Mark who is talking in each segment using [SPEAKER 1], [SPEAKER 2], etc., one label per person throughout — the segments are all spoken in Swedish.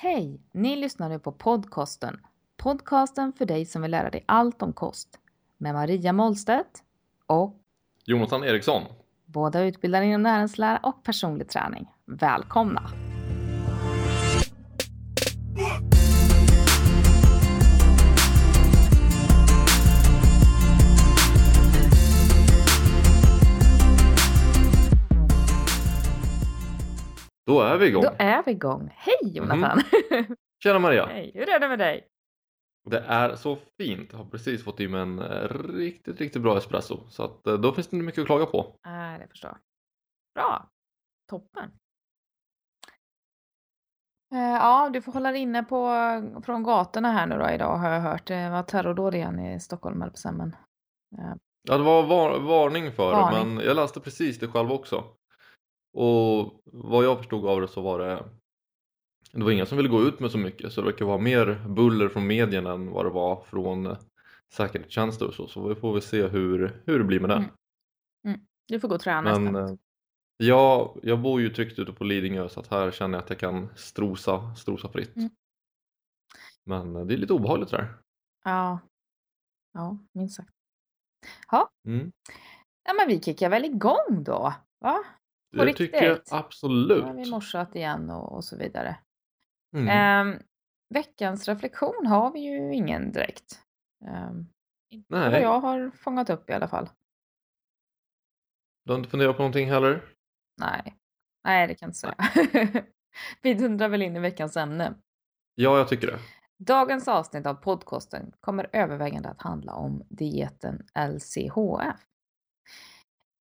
[SPEAKER 1] Hej! Ni lyssnar nu på podcasten. Podcasten för dig som vill lära dig allt om kost. Med Maria Målstedt och
[SPEAKER 2] Jonathan Eriksson.
[SPEAKER 1] båda utbildade inom näringslära och personlig träning. Välkomna!
[SPEAKER 2] Då är vi igång.
[SPEAKER 1] Då är vi igång. Hej Jonathan!
[SPEAKER 2] Tjena Maria!
[SPEAKER 1] Hej, hur är det med dig?
[SPEAKER 2] Det är så fint. Jag har precis fått i mig en eh, riktigt, riktigt bra espresso. Så att eh, då finns det inte mycket att klaga på.
[SPEAKER 1] Äh, det förstår jag. Bra! Toppen! Eh, Ja, du får hålla dig inne på, från gatorna här nu då idag har jag hört. Det var terrordåd igen i Stockholm, höll på men, eh,
[SPEAKER 2] Ja, det var var varning för
[SPEAKER 1] Varning.
[SPEAKER 2] men jag läste precis det själv också. Och vad jag förstod av det så var det det var ingen som ville gå ut med så mycket så det verkar vara mer buller från medierna än vad det var från säkerhetstjänster och så. Så vi får väl se hur, hur det blir med det.
[SPEAKER 1] Mm. Du får gå och träna
[SPEAKER 2] Men eh, ja, jag bor ju tryggt ute på Lidingö så att här känner jag att jag kan strosa, strosa fritt.
[SPEAKER 1] Mm.
[SPEAKER 2] Men eh, det är lite obehagligt där.
[SPEAKER 1] Ja, ja, minst sagt. Ja,
[SPEAKER 2] Mm.
[SPEAKER 1] ja, men vi kickar väl igång då, va? På
[SPEAKER 2] Det tycker jag
[SPEAKER 1] riktigt.
[SPEAKER 2] absolut.
[SPEAKER 1] Nu har vi morsat igen och, och så vidare.
[SPEAKER 2] Mm.
[SPEAKER 1] Ehm, veckans reflektion har vi ju ingen direkt. Um, inte vad
[SPEAKER 2] Nej.
[SPEAKER 1] jag har fångat upp i alla fall.
[SPEAKER 2] Du har inte funderat på någonting heller?
[SPEAKER 1] Nej, nej det kan jag inte säga. vi dundrar väl in i veckans ämne.
[SPEAKER 2] Ja, jag tycker det.
[SPEAKER 1] Dagens avsnitt av podcasten kommer övervägande att handla om dieten LCHF.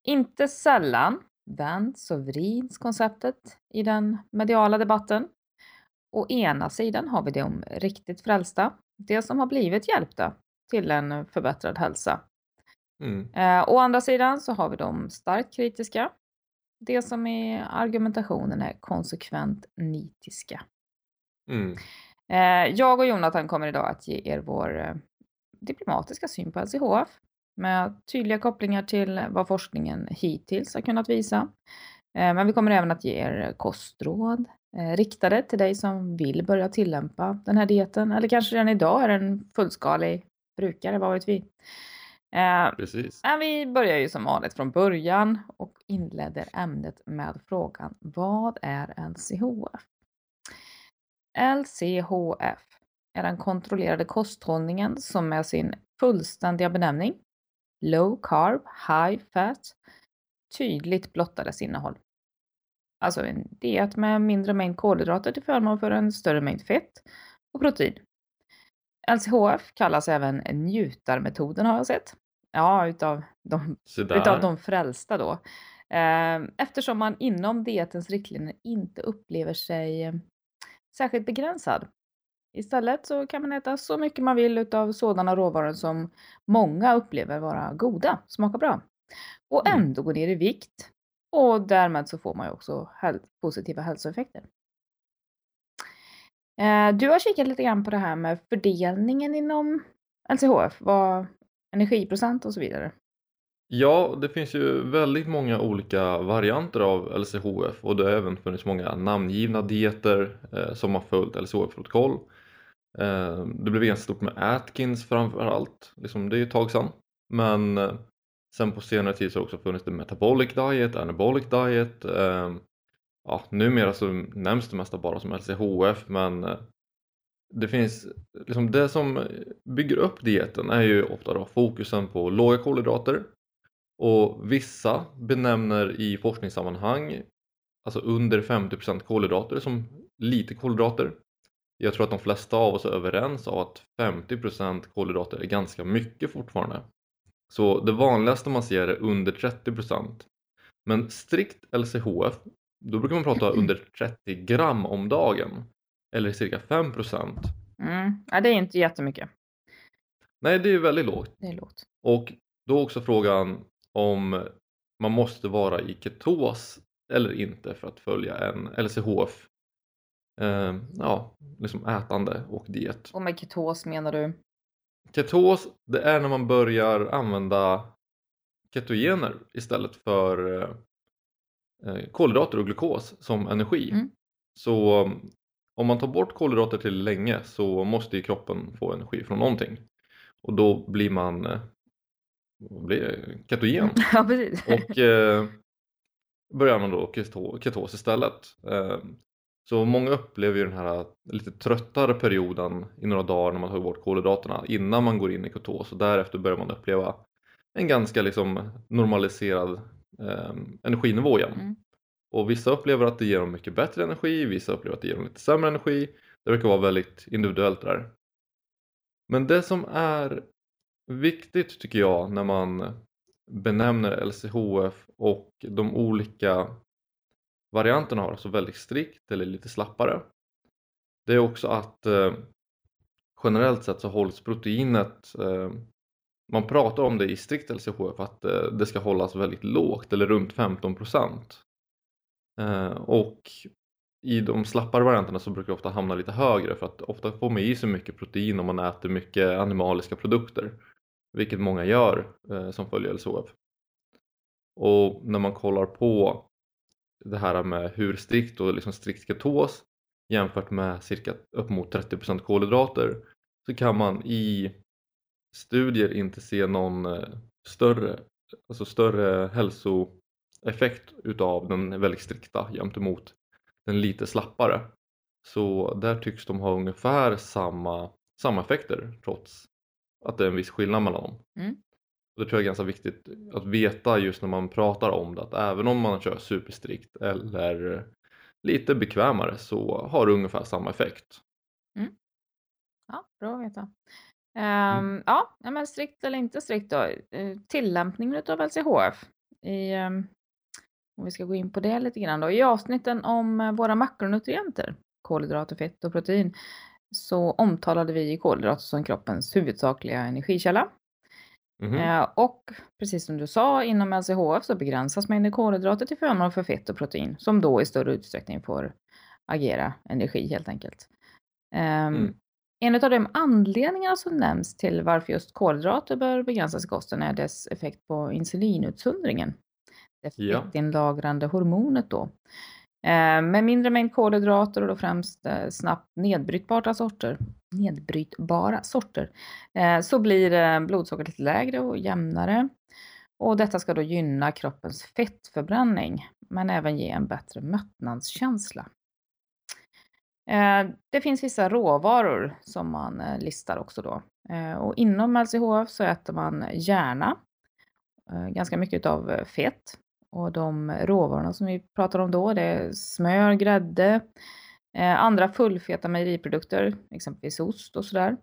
[SPEAKER 1] Inte sällan vänds och vrids konceptet i den mediala debatten. Å ena sidan har vi de riktigt frälsta, de som har blivit hjälpta till en förbättrad hälsa.
[SPEAKER 2] Mm.
[SPEAKER 1] Eh, å andra sidan så har vi de starkt kritiska, de som i argumentationen är konsekvent nitiska.
[SPEAKER 2] Mm.
[SPEAKER 1] Eh, jag och Jonathan kommer idag att ge er vår eh, diplomatiska syn på LCHF med tydliga kopplingar till vad forskningen hittills har kunnat visa. Eh, men vi kommer även att ge er kostråd eh, riktade till dig som vill börja tillämpa den här dieten eller kanske redan idag är en fullskalig brukare, vad vet vi. Eh,
[SPEAKER 2] Precis.
[SPEAKER 1] vi börjar ju som vanligt från början och inleder ämnet med frågan Vad är LCHF? LCHF är den kontrollerade kosthållningen som med sin fullständiga benämning Low Carb, High Fat tydligt blottar dess innehåll. Alltså en diet med mindre mängd kolhydrater till förmån för en större mängd fett och protein. LCHF kallas även njutarmetoden har jag sett. Ja, utav de utav de frälsta då. Eh, Eftersom man inom dietens riktlinjer inte upplever sig eh, särskilt begränsad. Istället så kan man äta så mycket man vill utav sådana råvaror som många upplever vara goda, smakar bra. Och
[SPEAKER 2] Mm.
[SPEAKER 1] ändå gå ner i vikt. Och därmed så får man ju också häl- positiva hälsoeffekter. Eh, Du har kikat lite grann på det här med fördelningen inom LCHF, vad energiprocent och så vidare.
[SPEAKER 2] Ja, det finns ju väldigt många olika varianter av LCHF och det har även funnits många namngivna dieter eh, som har följt LCHF-protokoll. Eh, det blev ganska stort med Atkins framförallt, liksom, det är ju ett tag sedan. Men eh, sen på senare tid så har det också funnits det Metabolic Diet, Anabolic Diet. Eh, ja, numera så nämns det mesta bara som LCHF men det finns liksom det som bygger upp dieten är ju ofta då fokusen på låga kolhydrater och vissa benämner i forskningssammanhang alltså under 50% kolhydrater som lite kolhydrater. Jag tror att de flesta av oss är överens av att 50% kolhydrater är ganska mycket fortfarande. Så det vanligaste man ser är under 30%. Men strikt LCHF, då brukar man prata under 30 gram om dagen. Eller cirka 5%.
[SPEAKER 1] Mm. Ja, det är inte jättemycket.
[SPEAKER 2] Nej, det är väldigt lågt.
[SPEAKER 1] Det är lågt.
[SPEAKER 2] Och då också frågan om man måste vara i ketos eller inte för att följa en LCHF eh, ja, liksom ätande och diet.
[SPEAKER 1] Och med ketos menar du?
[SPEAKER 2] Ketos, det är när man börjar använda ketogener istället för eh, kolhydrater och glukos som energi.
[SPEAKER 1] Mm.
[SPEAKER 2] Så om man tar bort kolhydrater till länge så måste ju kroppen få energi från någonting och då blir man eh, blir ketogen
[SPEAKER 1] Ja, precis.
[SPEAKER 2] och eh, börjar man då keto, ketos istället. Eh, så många upplever ju den här lite tröttare perioden i några dagar när man tar bort kolhydraterna innan man går in i ketos och därefter börjar man uppleva en ganska liksom normaliserad eh, energinivå igen.
[SPEAKER 1] Mm.
[SPEAKER 2] Och vissa upplever att det ger dem mycket bättre energi, vissa upplever att det ger dem lite sämre energi. Det verkar vara väldigt individuellt där. Men det som är viktigt tycker jag när man benämner LCHF och de olika varianterna har, alltså väldigt strikt eller lite slappare. Det är också att eh, generellt sett så hålls proteinet eh, man pratar om det i strikt LCHF att eh, det ska hållas väldigt lågt eller runt 15% eh, och i de slappare varianterna så brukar det ofta hamna lite högre för att ofta får man i sig mycket protein om man äter mycket animaliska produkter vilket många gör eh, som följer LCHF och när man kollar på det här med hur strikt och liksom strikt ketos jämfört med cirka upp mot 30% kolhydrater så kan man i studier inte se någon eh, större, alltså större hälsoeffekt utav den väldigt strikta jämt emot den lite slappare. Så där tycks de ha ungefär samma, samma effekter trots att det är en viss skillnad mellan dem.
[SPEAKER 1] Mm.
[SPEAKER 2] Och det tror jag är ganska viktigt att veta just när man pratar om det att även om man kör superstrikt eller lite bekvämare så har det ungefär samma effekt.
[SPEAKER 1] Ja, bra att veta.
[SPEAKER 2] Mm.
[SPEAKER 1] Ehm, ja, ja, men strikt eller inte strikt då. Eh, Tillämpningen av LCHF. I, ehm, om vi ska gå in på det lite grann då. I avsnitten om eh, våra makronutrienter, kolhydrater, fett och protein, så omtalade vi kolhydrater som kroppens huvudsakliga energikälla. Eh, och precis som du sa, inom LCHF så begränsas mängden kolhydrater till förmån för fett och protein som då i större utsträckning får agera energi helt enkelt. Ehm,
[SPEAKER 2] Mm.
[SPEAKER 1] En av de anledningar som nämns till varför just kolhydrater bör begränsas i kosten är dess effekt på insulinutsöndringen. Det
[SPEAKER 2] Ja.
[SPEAKER 1] fettinlagrande hormonet då. Eh, med mindre mängd kolhydrater och då främst eh, snabbt nedbrytbara sorter, nedbrytbara sorter eh, så blir blodsockret lite lägre och jämnare. Och detta ska då gynna kroppens fettförbränning men även ge en bättre mättnadskänsla. Det finns vissa råvaror som man listar också då. Och inom LCHF så äter man gärna ganska mycket av fett. Och de råvarorna som vi pratar om då det är smör, grädde, eh, andra fullfeta mejeriprodukter, exempelvis ost och sådär.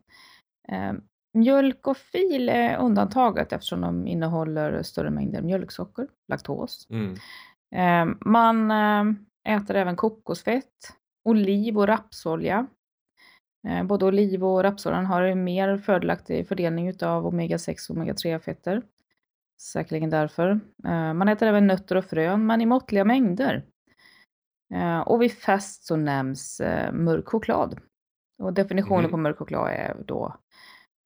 [SPEAKER 1] Eh, Mjölk och fil är undantaget eftersom de innehåller större mängder mjölksocker, laktos.
[SPEAKER 2] Mm.
[SPEAKER 1] Eh, Man äter även kokosfett, oliv och rapsolja. Eh, Både oliv och rapsoljan har en mer fördelaktig fördelning utav omega-6 och omega-3-fetter. Säkerligen därför. Eh, Man äter även nötter och frön, men i måttliga mängder. Eh, Och vid fest så nämns eh, mörk choklad. Och definitionen
[SPEAKER 2] Mhm.
[SPEAKER 1] på mörk choklad är då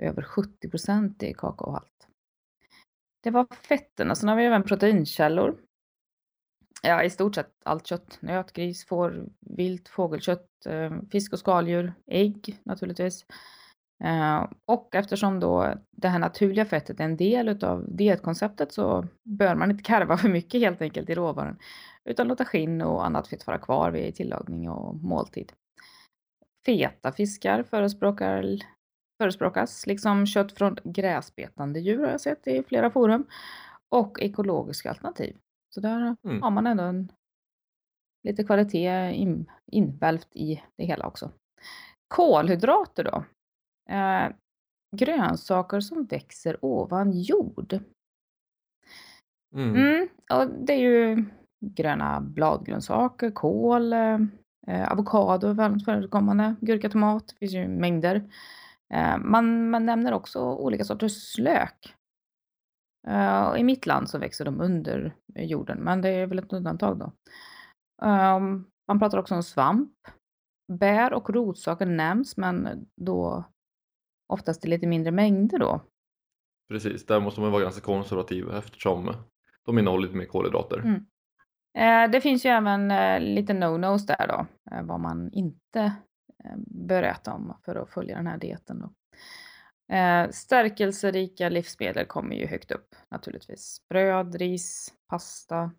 [SPEAKER 1] över 70% i kakaohalt. Det var fetterna, sen har vi även proteinkällor. Ja, i stort sett allt kött. Nöt, gris, får, vilt, fågelkött, fisk och skaldjur, ägg naturligtvis. Eh, och eftersom då det här naturliga fettet är en del utav dietkonceptet så bör man inte karva för mycket helt enkelt i råvaran. Utan låta skinn och annat fett vara kvar vid tillagning och måltid. Feta fiskar förespråkar, förespråkas, liksom kött från gräsbetande djur har jag sett i flera forum. Och ekologiska alternativ. Så där
[SPEAKER 2] Mm.
[SPEAKER 1] har man ändå en lite kvalitet in, invälvt i det hela också. Kolhydrater då. Eh, grönsaker som växer ovan jord.
[SPEAKER 2] Mm.
[SPEAKER 1] Mm, och det är ju gröna bladgrönsaker, kål, eh, avokado är väldigt förekommande, gurka, tomat, det finns ju mängder. Eh, man, man nämner också olika sorters lök. Eh, I mitt land så växer de under jorden, men det är väl ett undantag då. Eh, man pratar också om svamp. Bär och rotsaker nämns, men då oftast i lite mindre mängder då.
[SPEAKER 2] Precis, där måste man vara ganska konservativ eftersom de innehåller lite mer kolhydrater.
[SPEAKER 1] Mm. Eh, det finns ju även eh, lite no-nos där då, eh, vad man inte bör äta om för att följa den här dieten. Då. Stärkelserika livsmedel kommer ju högt upp naturligtvis. Bröd, ris, pasta,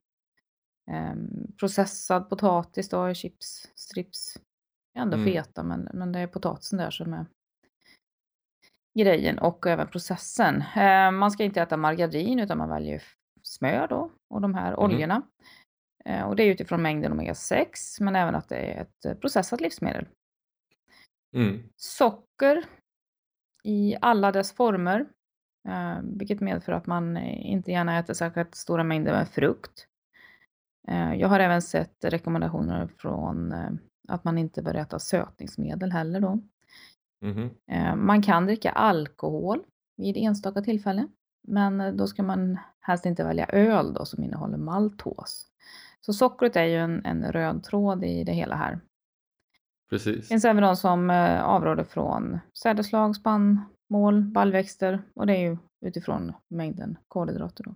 [SPEAKER 1] eh, processad potatis då, chips, strips. Ändå
[SPEAKER 2] Mm.
[SPEAKER 1] feta men, men det är potatisen där som är grejen och även processen. Eh, man ska inte äta margarin utan man väljer smör då och de här
[SPEAKER 2] Mhm.
[SPEAKER 1] oljorna. Eh, och det är utifrån mängden omega-6 men även att det är ett eh, processat livsmedel.
[SPEAKER 2] Mm.
[SPEAKER 1] Socker i alla dess former, eh, vilket medför att man eh, inte gärna äter särskilt stora mängder med frukt. Eh, jag har även sett rekommendationer från att man inte bör äta sötningsmedel heller då. Eh, man kan dricka alkohol vid enstaka tillfällen, men eh, då ska man helst inte välja öl då som innehåller maltos. Så sockret är ju en, en röd tråd i det hela här. Det
[SPEAKER 2] Precis.
[SPEAKER 1] finns även de som eh, avråder från sädesslag, spannmål, baljväxter och det är ju utifrån mängden kolhydrater då.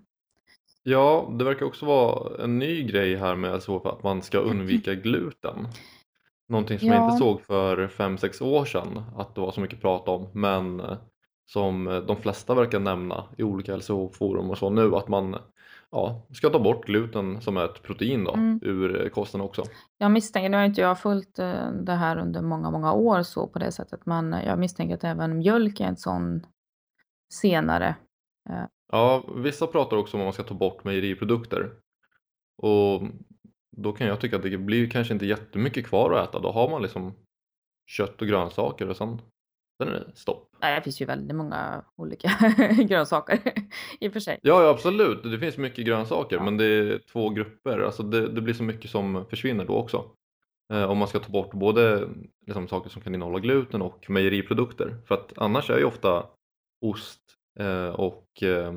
[SPEAKER 2] Ja, det verkar också vara en ny grej här med LCHF att man ska undvika gluten. Någonting som jag
[SPEAKER 1] Ja.
[SPEAKER 2] inte såg för 5-6 år sedan att det var så mycket prat om men eh, som eh, de flesta verkar nämna i olika LCH-forum och så nu att man ja, ska ta bort gluten som är ett protein då
[SPEAKER 1] Mm.
[SPEAKER 2] ur eh, kosten också.
[SPEAKER 1] Jag misstänker, nu har inte jag följt det här under många, många år så på det sättet, men jag misstänker att även mjölk är en sån senare.
[SPEAKER 2] Ja, vissa pratar också om att man ska ta bort mejeriprodukter och då kan jag tycka att det blir kanske inte jättemycket kvar att äta. Då har man liksom kött och grönsaker och sen, sen är det stopp.
[SPEAKER 1] Det finns ju väldigt många olika grönsaker i och för sig.
[SPEAKER 2] Ja, ja absolut, det finns mycket grönsaker
[SPEAKER 1] Ja.
[SPEAKER 2] men det är två grupper. Alltså det, det blir så mycket som försvinner då också. Eh, om man ska ta bort både liksom, saker som kan innehålla gluten och mejeriprodukter. För att annars är ju ofta ost eh, och eh,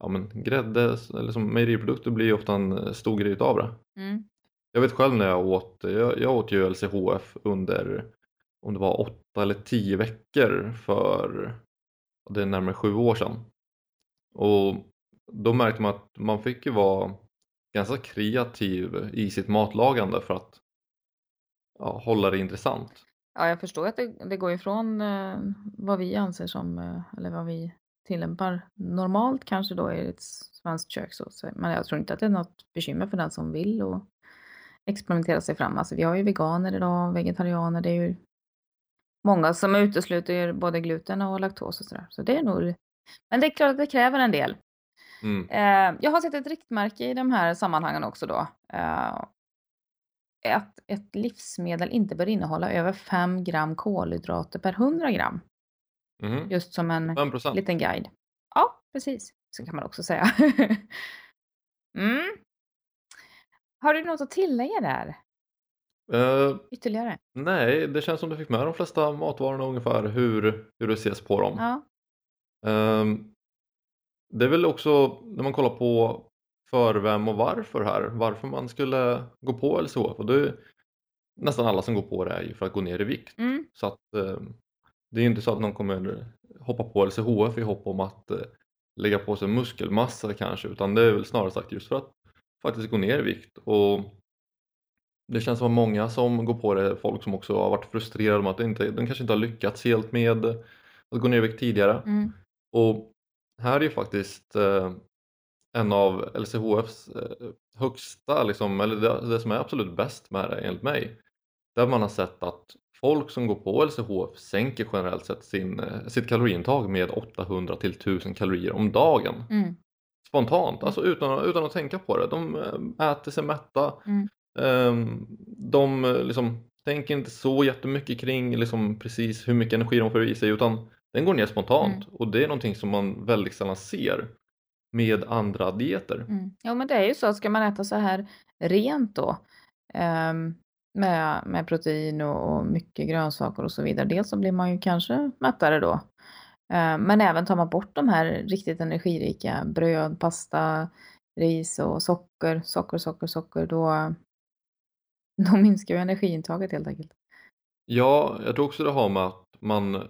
[SPEAKER 2] ja, men grädde eller som mejeriprodukter blir ju ofta en eh, stor grej utav det.
[SPEAKER 1] Mm.
[SPEAKER 2] Jag vet själv när jag åt, jag, jag åt ju LCHF under om det var åtta eller tio veckor för det är närmare sju år sedan. Och då märkte man att man fick ju vara ganska kreativ i sitt matlagande för att ja, hålla det intressant.
[SPEAKER 1] Ja, jag förstår att det, det går ifrån eh, vad vi anser som, eh, eller vad vi tillämpar normalt kanske då i ett svenskt kök. Så, men jag tror inte att det är något bekymmer för den som vill och experimentera sig fram. Alltså vi har ju veganer idag, vegetarianer, det är ju många som utesluter både gluten och laktos och sådär. Så det är nog, men det är klart att det kräver en del.
[SPEAKER 2] Mm.
[SPEAKER 1] Eh, jag har sett ett riktmärke i de här sammanhangen också då. Eh, att ett livsmedel inte bör innehålla över 5 gram kolhydrater per 100 gram.
[SPEAKER 2] Mhm.
[SPEAKER 1] Just som en
[SPEAKER 2] 5%.
[SPEAKER 1] liten guide. Ja, precis. Så kan man också säga. mm. Har du något att tillägga där?
[SPEAKER 2] Eh,
[SPEAKER 1] Ytterligare?
[SPEAKER 2] nej, det känns som du fick med de flesta matvarorna ungefär hur, hur det ses på dem.
[SPEAKER 1] Ja.
[SPEAKER 2] Ehm, det är väl också när man kollar på för vem och varför här, varför man skulle gå på LCHF och det är nästan alla som går på det är ju för att gå ner i vikt.
[SPEAKER 1] Mm.
[SPEAKER 2] Så att ehm, det är inte så att någon kommer hoppa på LCHF i hopp om att eh, lägga på sig muskelmassa kanske utan det är väl snarare sagt just för att faktiskt gå ner i vikt och det känns som att många som går på det folk som också har varit frustrerade med att inte, de kanske inte har lyckats helt med att gå ner i vikt tidigare
[SPEAKER 1] Mm.
[SPEAKER 2] och här är ju faktiskt eh, en av LCHFs eh, högsta, liksom, eller det, det som är absolut bäst med det enligt mig. Där man har sett att folk som går på LCHF sänker generellt sett sin, eh, sitt kaloriintag med 800 till 1000 kalorier om dagen.
[SPEAKER 1] Mm.
[SPEAKER 2] Spontant, alltså utan, utan att tänka på det. De eh, äter sig mätta.
[SPEAKER 1] Mm.
[SPEAKER 2] Ehm, De eh, liksom, tänker inte så jättemycket kring liksom, precis hur mycket energi de får i sig utan den går ner spontant
[SPEAKER 1] Mm.
[SPEAKER 2] och det är någonting som man väldigt sällan ser med andra dieter.
[SPEAKER 1] Mm. Ja, men det är ju så. Ska man äta så här rent då ehm, med, med protein och, och mycket grönsaker och så vidare. Dels så blir man ju kanske mättare då. Eh, men även tar man bort de här riktigt energirika bröd, pasta, ris och socker, socker, socker, socker, då, då minskar ju energiintaget helt enkelt.
[SPEAKER 2] Ja, jag tror också det har med att man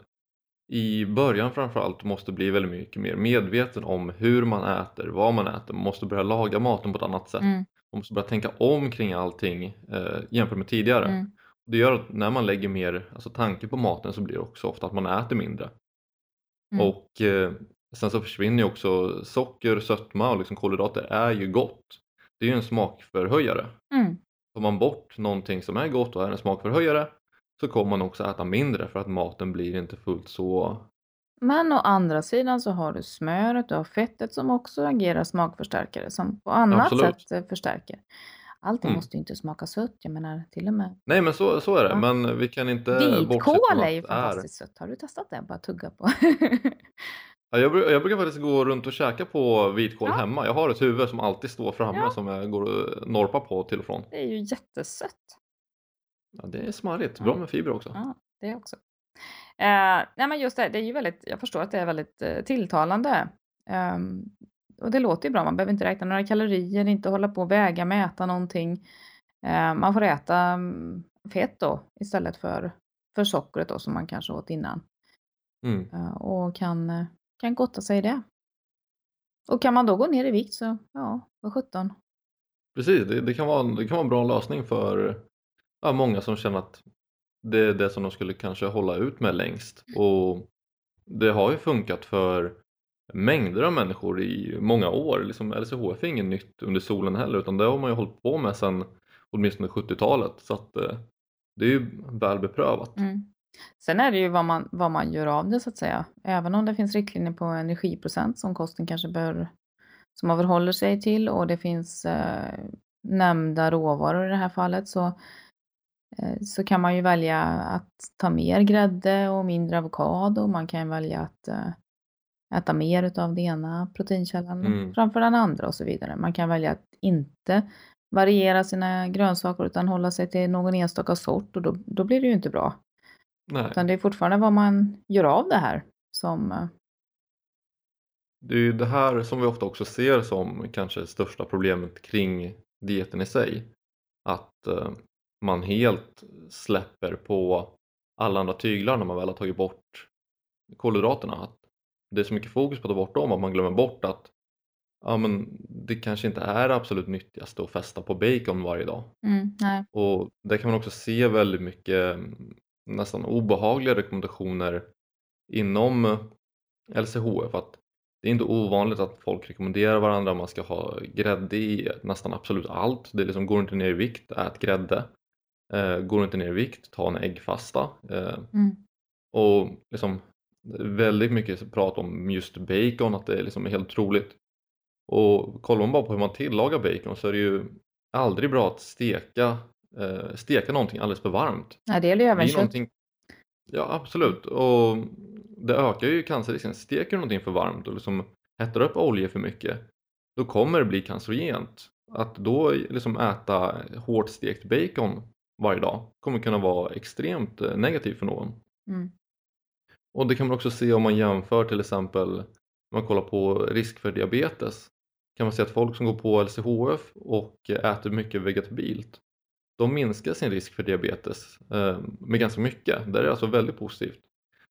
[SPEAKER 2] i början framförallt måste bli väldigt mycket mer medveten om hur man äter, vad man äter. Man måste börja laga maten på ett annat sätt.
[SPEAKER 1] Mm,
[SPEAKER 2] Man måste börja tänka om kring allting eh, jämfört med tidigare.
[SPEAKER 1] mm,
[SPEAKER 2] det gör att när man lägger mer alltså, tanke på maten så blir det också ofta att man äter mindre.
[SPEAKER 1] Mm.
[SPEAKER 2] Och eh, sen så försvinner ju också socker, sötma och liksom kolhydrater är ju gott. Det är ju en smakförhöjare.
[SPEAKER 1] Mm.
[SPEAKER 2] Tar man bort någonting som är gott och är en smakförhöjare så kommer man också äta mindre för att maten blir inte fullt så
[SPEAKER 1] Men å andra sidan så har du smöret, du har fettet som också agerar smakförstärkare som på annat
[SPEAKER 2] Absolut.
[SPEAKER 1] sätt eh, förstärker. Allting
[SPEAKER 2] Mm.
[SPEAKER 1] måste ju inte smaka sött, jag menar till och med
[SPEAKER 2] Nej men så, så är det,
[SPEAKER 1] Ja.
[SPEAKER 2] men vi kan inte
[SPEAKER 1] vitkål är ju
[SPEAKER 2] är
[SPEAKER 1] fantastiskt sött. Har du testat det? Bara tugga på.
[SPEAKER 2] Ja, jag, jag brukar faktiskt gå runt och käka på vitkål
[SPEAKER 1] Ja.
[SPEAKER 2] hemma. Jag har ett huvud som alltid står framme
[SPEAKER 1] Ja.
[SPEAKER 2] som jag går och norpar på till och från.
[SPEAKER 1] Det är ju jättesött.
[SPEAKER 2] Ja, det är smarrigt, bra med fibrer också.
[SPEAKER 1] Ja, det också. Eh, nej men just det, det är ju väldigt, jag förstår att det är väldigt eh, tilltalande. Ehm, och det låter ju bra, man behöver inte räkna några kalorier, inte hålla på och väga, mäta någonting. Eh, man får äta mm, fett då istället för, för sockret då som man kanske åt innan.
[SPEAKER 2] Mm.
[SPEAKER 1] Eh, och kan, eh, kan gotta sig i det. Och kan man då gå ner i vikt så, ja, vad sjutton.
[SPEAKER 2] Precis, det, det, kan vara, det kan vara en bra lösning för ja, många som känner att det är det som de skulle kanske hålla ut med längst. Och det har ju funkat för mängder av människor i många år. Liksom LCHF är inget nytt under solen heller utan det har man ju hållit på med sedan åtminstone 70-talet. Så att eh, det är ju väl beprövat.
[SPEAKER 1] Mm. Sen är det ju vad man, vad man gör av det så att säga. Även om det finns riktlinjer på energiprocent som kosten kanske bör, som man förhåller sig till och det finns eh, nämnda råvaror i det här fallet så, så kan man ju välja att ta mer grädde och mindre avokado. Man kan välja att eh, äta mer utav det ena proteinkällan
[SPEAKER 2] Mm.
[SPEAKER 1] framför den andra och så vidare. Man kan välja att inte variera sina grönsaker utan hålla sig till någon enstaka sort och då, då blir det ju inte bra.
[SPEAKER 2] Nej.
[SPEAKER 1] Utan det är fortfarande vad man gör av det här som... eh,
[SPEAKER 2] Det är ju det här som vi ofta också ser som kanske största problemet kring dieten i sig. Att eh, man helt släpper på alla andra tyglar när man väl har tagit bort kolhydraterna. Att det är så mycket fokus på att ta bort dem att man glömmer bort att ja, men det kanske inte är det absolut nyttigaste att fästa på bacon varje dag.
[SPEAKER 1] Mm.
[SPEAKER 2] Och där kan man också se väldigt mycket nästan obehagliga rekommendationer inom LCHF. Att det är inte ovanligt att folk rekommenderar varandra att man ska ha grädde i nästan absolut allt. Det liksom, går inte ner i vikt, ät grädde. Eh, går inte ner i vikt, ta en äggfasta. Eh,
[SPEAKER 1] Mm,
[SPEAKER 2] och liksom väldigt mycket prat om just bacon, att det är liksom helt otroligt. Och kollar man bara på hur man tillagar bacon så är det ju aldrig bra att steka, eh, steka någonting alldeles för varmt.
[SPEAKER 1] nej, det gäller ju även
[SPEAKER 2] är
[SPEAKER 1] kött.
[SPEAKER 2] någonting... Ja absolut och det ökar ju cancerrisken. Steker du någonting för varmt och liksom hettar upp olja för mycket då kommer det bli cancerogent. Att då liksom äta hårt stekt bacon varje dag kommer kunna vara extremt eh, negativt för någon.
[SPEAKER 1] Mm,
[SPEAKER 2] Och det kan man också se om man jämför till exempel om man kollar på risk för diabetes kan man se att folk som går på LCHF och äter mycket vegetabilt de minskar sin risk för diabetes eh, med ganska mycket. Det är alltså väldigt positivt.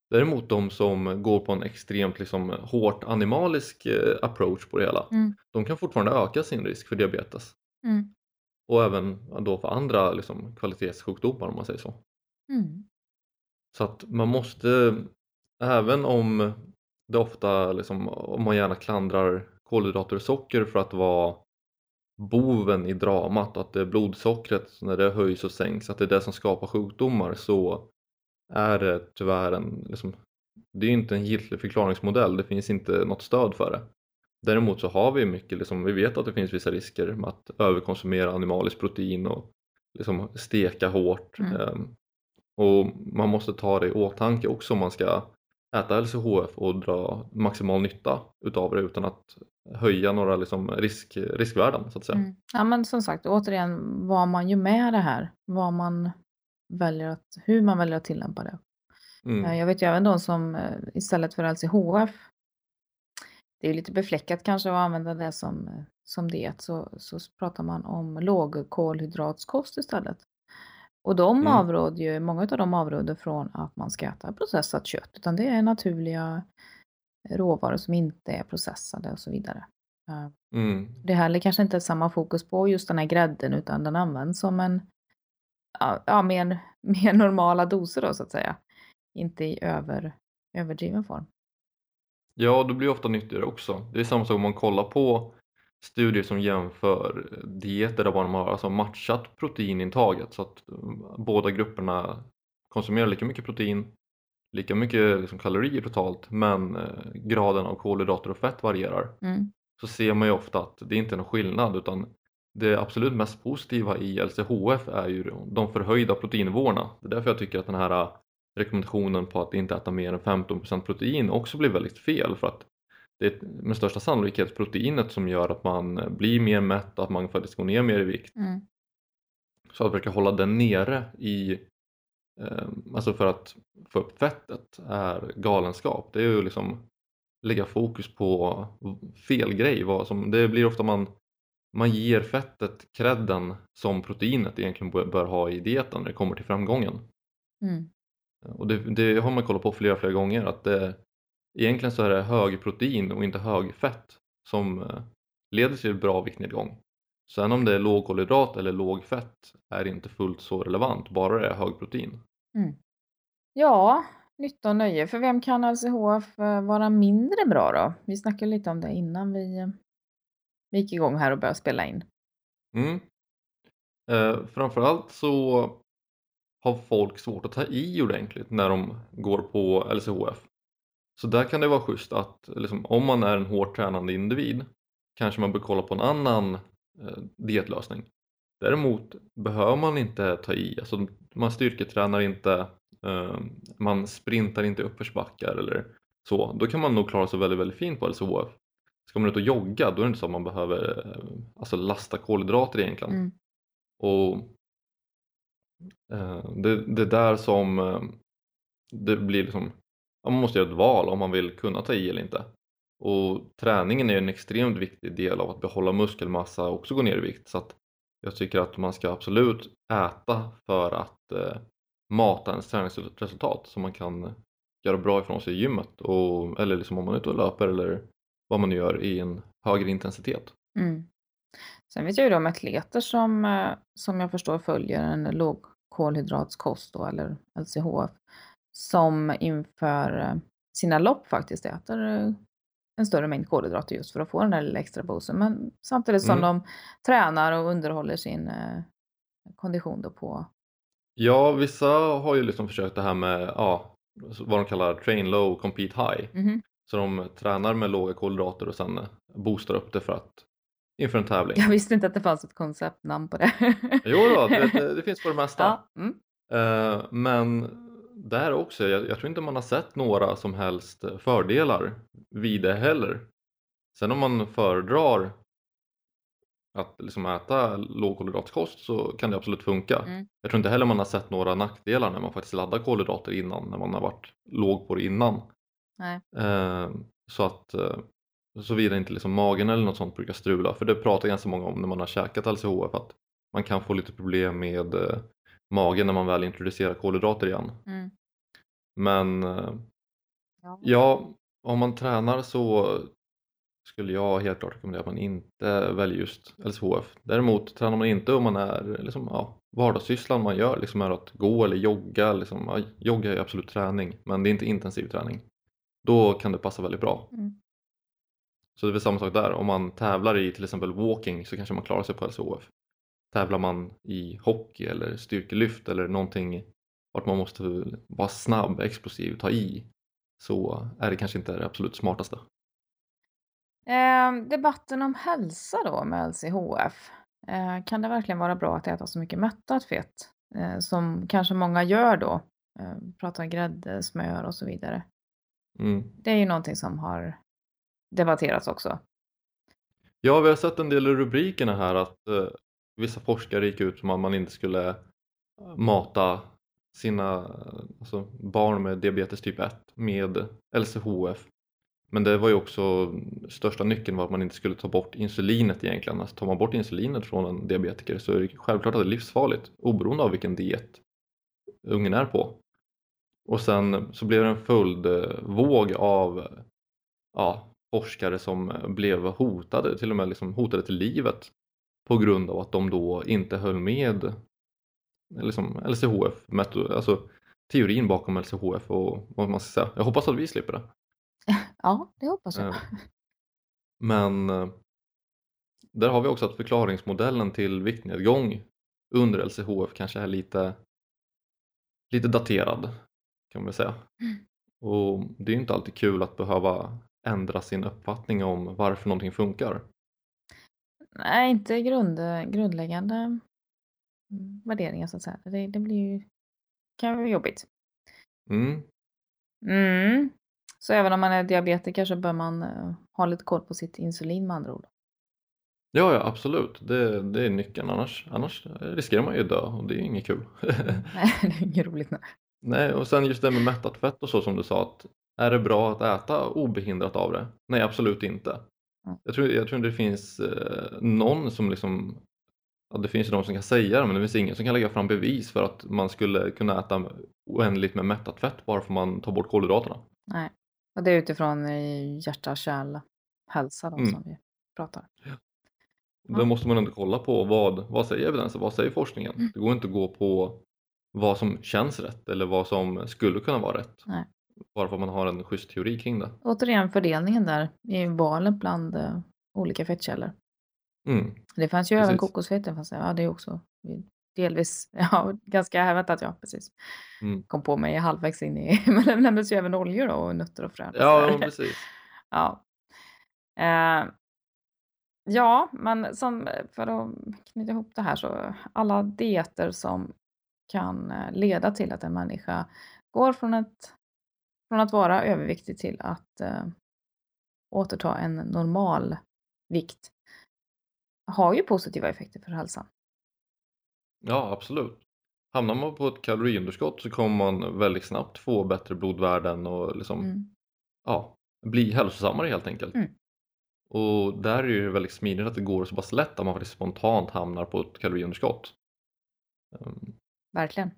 [SPEAKER 2] Däremot de som går på en extremt liksom, hårt animalisk eh, approach på det hela
[SPEAKER 1] mm,
[SPEAKER 2] de kan fortfarande öka sin risk för diabetes
[SPEAKER 1] mm,
[SPEAKER 2] och även då för andra liksom, kvalitetssjukdomar om man säger så.
[SPEAKER 1] mm,
[SPEAKER 2] Så att man måste, även om det ofta, liksom, om man gärna klandrar kolhydrater och socker för att vara boven i dramat, att det är blodsockret när det höjs och sänks, att det är det som skapar sjukdomar så är det tyvärr en, liksom, det är inte en giltig förklaringsmodell, det finns inte något stöd för det. Däremot så har vi mycket, liksom, vi vet att det finns vissa risker med att överkonsumera animaliskt protein och liksom steka hårt.
[SPEAKER 1] Mm.
[SPEAKER 2] Ehm, och man måste ta det i åtanke också om man ska äta LCHF och dra maximal nytta utav det utan att höja några liksom risk, riskvärden så att säga.
[SPEAKER 1] mm. Ja men som sagt återigen vad man gör med det här. Vad man väljer att, hur man väljer att tillämpa det.
[SPEAKER 2] Mm.
[SPEAKER 1] Eh, Jag vet ju även de som eh, istället för LCHF det är lite befläckat kanske att använda det som, som diet så, så pratar man om lågkolhydratskost istället. Och de
[SPEAKER 2] Mm.
[SPEAKER 1] avråder ju, många av dem avråder från att man ska äta processat kött utan det är naturliga råvaror som inte är processade och så vidare.
[SPEAKER 2] Mm.
[SPEAKER 1] Det är heller kanske inte samma fokus på just den här grädden utan den används som en ja, mer, mer normala doser då så att säga. Inte i över, överdriven form.
[SPEAKER 2] Ja, det blir ofta nyttigare också. Det är samma sak om man kollar på studier som jämför dieter där man har alltså matchat proteinintaget så att båda grupperna konsumerar lika mycket protein, lika mycket liksom kalorier totalt men eh, graden av kolhydrater och fett varierar.
[SPEAKER 1] Mm.
[SPEAKER 2] Så ser man ju ofta att det inte är någon skillnad utan det absolut mest positiva i LCHF är ju de förhöjda proteinnivåerna. Det är därför jag tycker att den här rekommendationen på att inte äta mer än 15% protein också blir väldigt fel för att det är med största sannolikhet proteinet som gör att man blir mer mätt och att man faktiskt går ner mer i vikt.
[SPEAKER 1] Mm.
[SPEAKER 2] Så att försöka hålla den nere i eh, alltså för att få upp fettet är galenskap. Det är ju liksom lägga fokus på fel grej. Vad som, det blir ofta man man ger fettet credden som proteinet egentligen bör ha i dieten när det kommer till framgången.
[SPEAKER 1] Mm.
[SPEAKER 2] Och det, det, har man kollat på flera, flera gånger att det, egentligen så är det hög protein och inte hög fett som eh, leder till bra viktnedgång. Sen om det är låg kolhydrat eller låg fett är inte fullt så relevant, bara det är hög protein.
[SPEAKER 1] Mm. Ja, nytta och nöje. För vem kan LCHF vara mindre bra då? Vi snackade lite om det innan vi, vi gick igång här och började spela in.
[SPEAKER 2] Mm. Eh, framförallt så har folk svårt att ta i ordentligt när de går på LCHF. Så där kan det vara schysst att liksom, om man är en hårt tränande individ kanske man bör kolla på en annan eh, dietlösning. Däremot behöver man inte ta i, alltså, man styrketränar inte, eh, man sprintar inte uppförsbackar eller så. Då kan man nog klara sig väldigt, väldigt fint på LCHF. Ska man ut och jogga då är det inte så att man behöver eh, alltså, lasta kolhydrater egentligen.
[SPEAKER 1] Mm.
[SPEAKER 2] Och Eh, det, det är där som eh, det blir liksom man måste göra ett val om man vill kunna ta i eller inte. Och träningen är en extremt viktig del av att behålla muskelmassa och också gå ner i vikt. Så att jag tycker att man ska absolut äta för att eh, mata ens träningsresultat så man kan göra bra ifrån sig i gymmet och, eller liksom om man är ute och löper eller vad man nu gör i en högre intensitet.
[SPEAKER 1] Mm. Sen vet jag ju om atleter som, eh, som jag förstår följer en lågkolhydratskost då, eller LCHF som inför eh, sina lopp faktiskt äter eh, en större mängd kolhydrater just för att få den där lilla extra boosten. Men samtidigt som mm. de tränar och underhåller sin kondition då på...
[SPEAKER 2] Ja, vissa har ju liksom försökt det här med ja, vad de kallar train low, compete high.
[SPEAKER 1] Mm.
[SPEAKER 2] Så de tränar med låga kolhydrater och sen boostar upp det för att inför en tävling.
[SPEAKER 1] Jag visste inte att det fanns ett konceptnamn på det.
[SPEAKER 2] jo då, det, det, finns på det mesta.
[SPEAKER 1] Ja. Mm.
[SPEAKER 2] Uh, men där också, jag, jag, tror inte man har sett några som helst fördelar vid det heller. Sen om man föredrar att liksom äta lågkolhydratkost så kan det absolut funka.
[SPEAKER 1] Mm.
[SPEAKER 2] Jag tror inte heller man har sett några nackdelar när man faktiskt laddar kolhydrater innan, när man har varit låg på det innan.
[SPEAKER 1] Eh,
[SPEAKER 2] så att eh, såvida inte liksom magen eller något sånt brukar strula, för det pratar ganska många om när man har käkat LCHF att man kan få lite problem med eh, magen när man väl introducerar kolhydrater igen.
[SPEAKER 1] Mm.
[SPEAKER 2] Men eh,
[SPEAKER 1] ja.
[SPEAKER 2] ja, om man tränar så skulle jag helt klart rekommendera att man inte väljer just LCHF. Däremot tränar man inte om man är liksom, ja, vardagssysslan man gör liksom är att gå eller jogga. Liksom, ja, jogga är absolut träning men det är inte intensiv träning. Då kan det passa väldigt bra.
[SPEAKER 1] Mm.
[SPEAKER 2] Så det är väl samma sak där. Om man tävlar i till exempel walking så kanske man klarar sig på LCHF tävlar man i hockey eller styrkelyft eller någonting vart man måste vara snabb, explosiv, ta i så är det kanske inte det absolut smartaste.
[SPEAKER 1] Eh, debatten om hälsa då med LCHF. Eh, kan det verkligen vara bra att äta så mycket mättat fett eh, som kanske många gör då? Eh, pratar grädde, smör och så vidare.
[SPEAKER 2] Mm.
[SPEAKER 1] Det är ju någonting som har debatterats också.
[SPEAKER 2] Ja, vi har sett en del i rubrikerna här att eh, vissa forskare gick ut som att man inte skulle eh, mata sina alltså barn med diabetes typ 1 med LCHF. Men det var ju också största nyckeln var att man inte skulle ta bort insulinet egentligen. Alltså tar man bort insulinet från en diabetiker så är det självklart att det är livsfarligt oberoende av vilken diet ungen är på. Och sen så blev det en följdvåg av ja, forskare som blev hotade, till och med liksom hotade till livet på grund av att de då inte höll med liksom LCHF, alltså teorin bakom LCHF och vad man ska säga. Jag hoppas att vi slipper det.
[SPEAKER 1] Ja, det hoppas jag.
[SPEAKER 2] Eh, Men eh, där har vi också att förklaringsmodellen till viktnedgång under LCHF kanske är lite, lite daterad kan man väl säga.
[SPEAKER 1] Mm.
[SPEAKER 2] Och det är inte alltid kul att behöva ändra sin uppfattning om varför någonting funkar.
[SPEAKER 1] Nej, inte grund, grundläggande mm, värderingar så att säga. Det, det blir ju, kan vara jobbigt.
[SPEAKER 2] Mm.
[SPEAKER 1] Mm. Så även om man är diabetiker så bör man eh, ha lite koll på sitt insulin med andra ord.
[SPEAKER 2] Ja, ja absolut, det, det är nyckeln annars, annars riskerar man ju dö och det är inget kul.
[SPEAKER 1] Nej, det är inget roligt. Nej.
[SPEAKER 2] Nej, och sen just det med mättat fett och så som du sa att är det bra att äta obehindrat av det? Nej, absolut inte.
[SPEAKER 1] Mm.
[SPEAKER 2] Jag tror, jag tror det finns eh, någon som liksom Ja, det finns ju de som kan säga det men det finns ingen som kan lägga fram bevis för att man skulle kunna äta oändligt med mättat fett bara för att man tar bort kolhydraterna.
[SPEAKER 1] Nej. Och det är utifrån i hjärta, kärl, hälsa då,
[SPEAKER 2] Mm.
[SPEAKER 1] som vi pratar.
[SPEAKER 2] Då måste man ändå kolla på vad, vad säger evidensen, vad säger forskningen?
[SPEAKER 1] Mm.
[SPEAKER 2] Det går inte att gå på vad som känns rätt eller vad som skulle kunna vara rätt.
[SPEAKER 1] Nej.
[SPEAKER 2] Bara för att man har en schysst teori kring det.
[SPEAKER 1] Återigen fördelningen där i valet bland eh, olika fettkällor.
[SPEAKER 2] Mm.
[SPEAKER 1] Det fanns ju även
[SPEAKER 2] Precis.
[SPEAKER 1] kokosfetten, fast ja, det är också delvis, ja, ganska hävdat, ja, precis.
[SPEAKER 2] Mm.
[SPEAKER 1] Kom på mig halvvägs in i, men det nämndes ju även oljor då och nötter och frön. och
[SPEAKER 2] Ja, men precis.
[SPEAKER 1] Ja. Eh, ja, men som, för att knyta ihop det här så alla dieter som kan eh, leda till att en människa går från, ett, från att vara överviktig till att eh, återta en normal vikt har ju positiva effekter för hälsan.
[SPEAKER 2] Ja, absolut. Hamnar man på ett kaloriunderskott så kommer man väldigt snabbt få bättre blodvärden och liksom,
[SPEAKER 1] Mm.
[SPEAKER 2] ja, bli hälsosammare helt enkelt.
[SPEAKER 1] Mm.
[SPEAKER 2] Och där är det ju väldigt smidigt att det går så pass lätt att man faktiskt spontant hamnar på ett kaloriunderskott. Ehm,
[SPEAKER 1] Verkligen.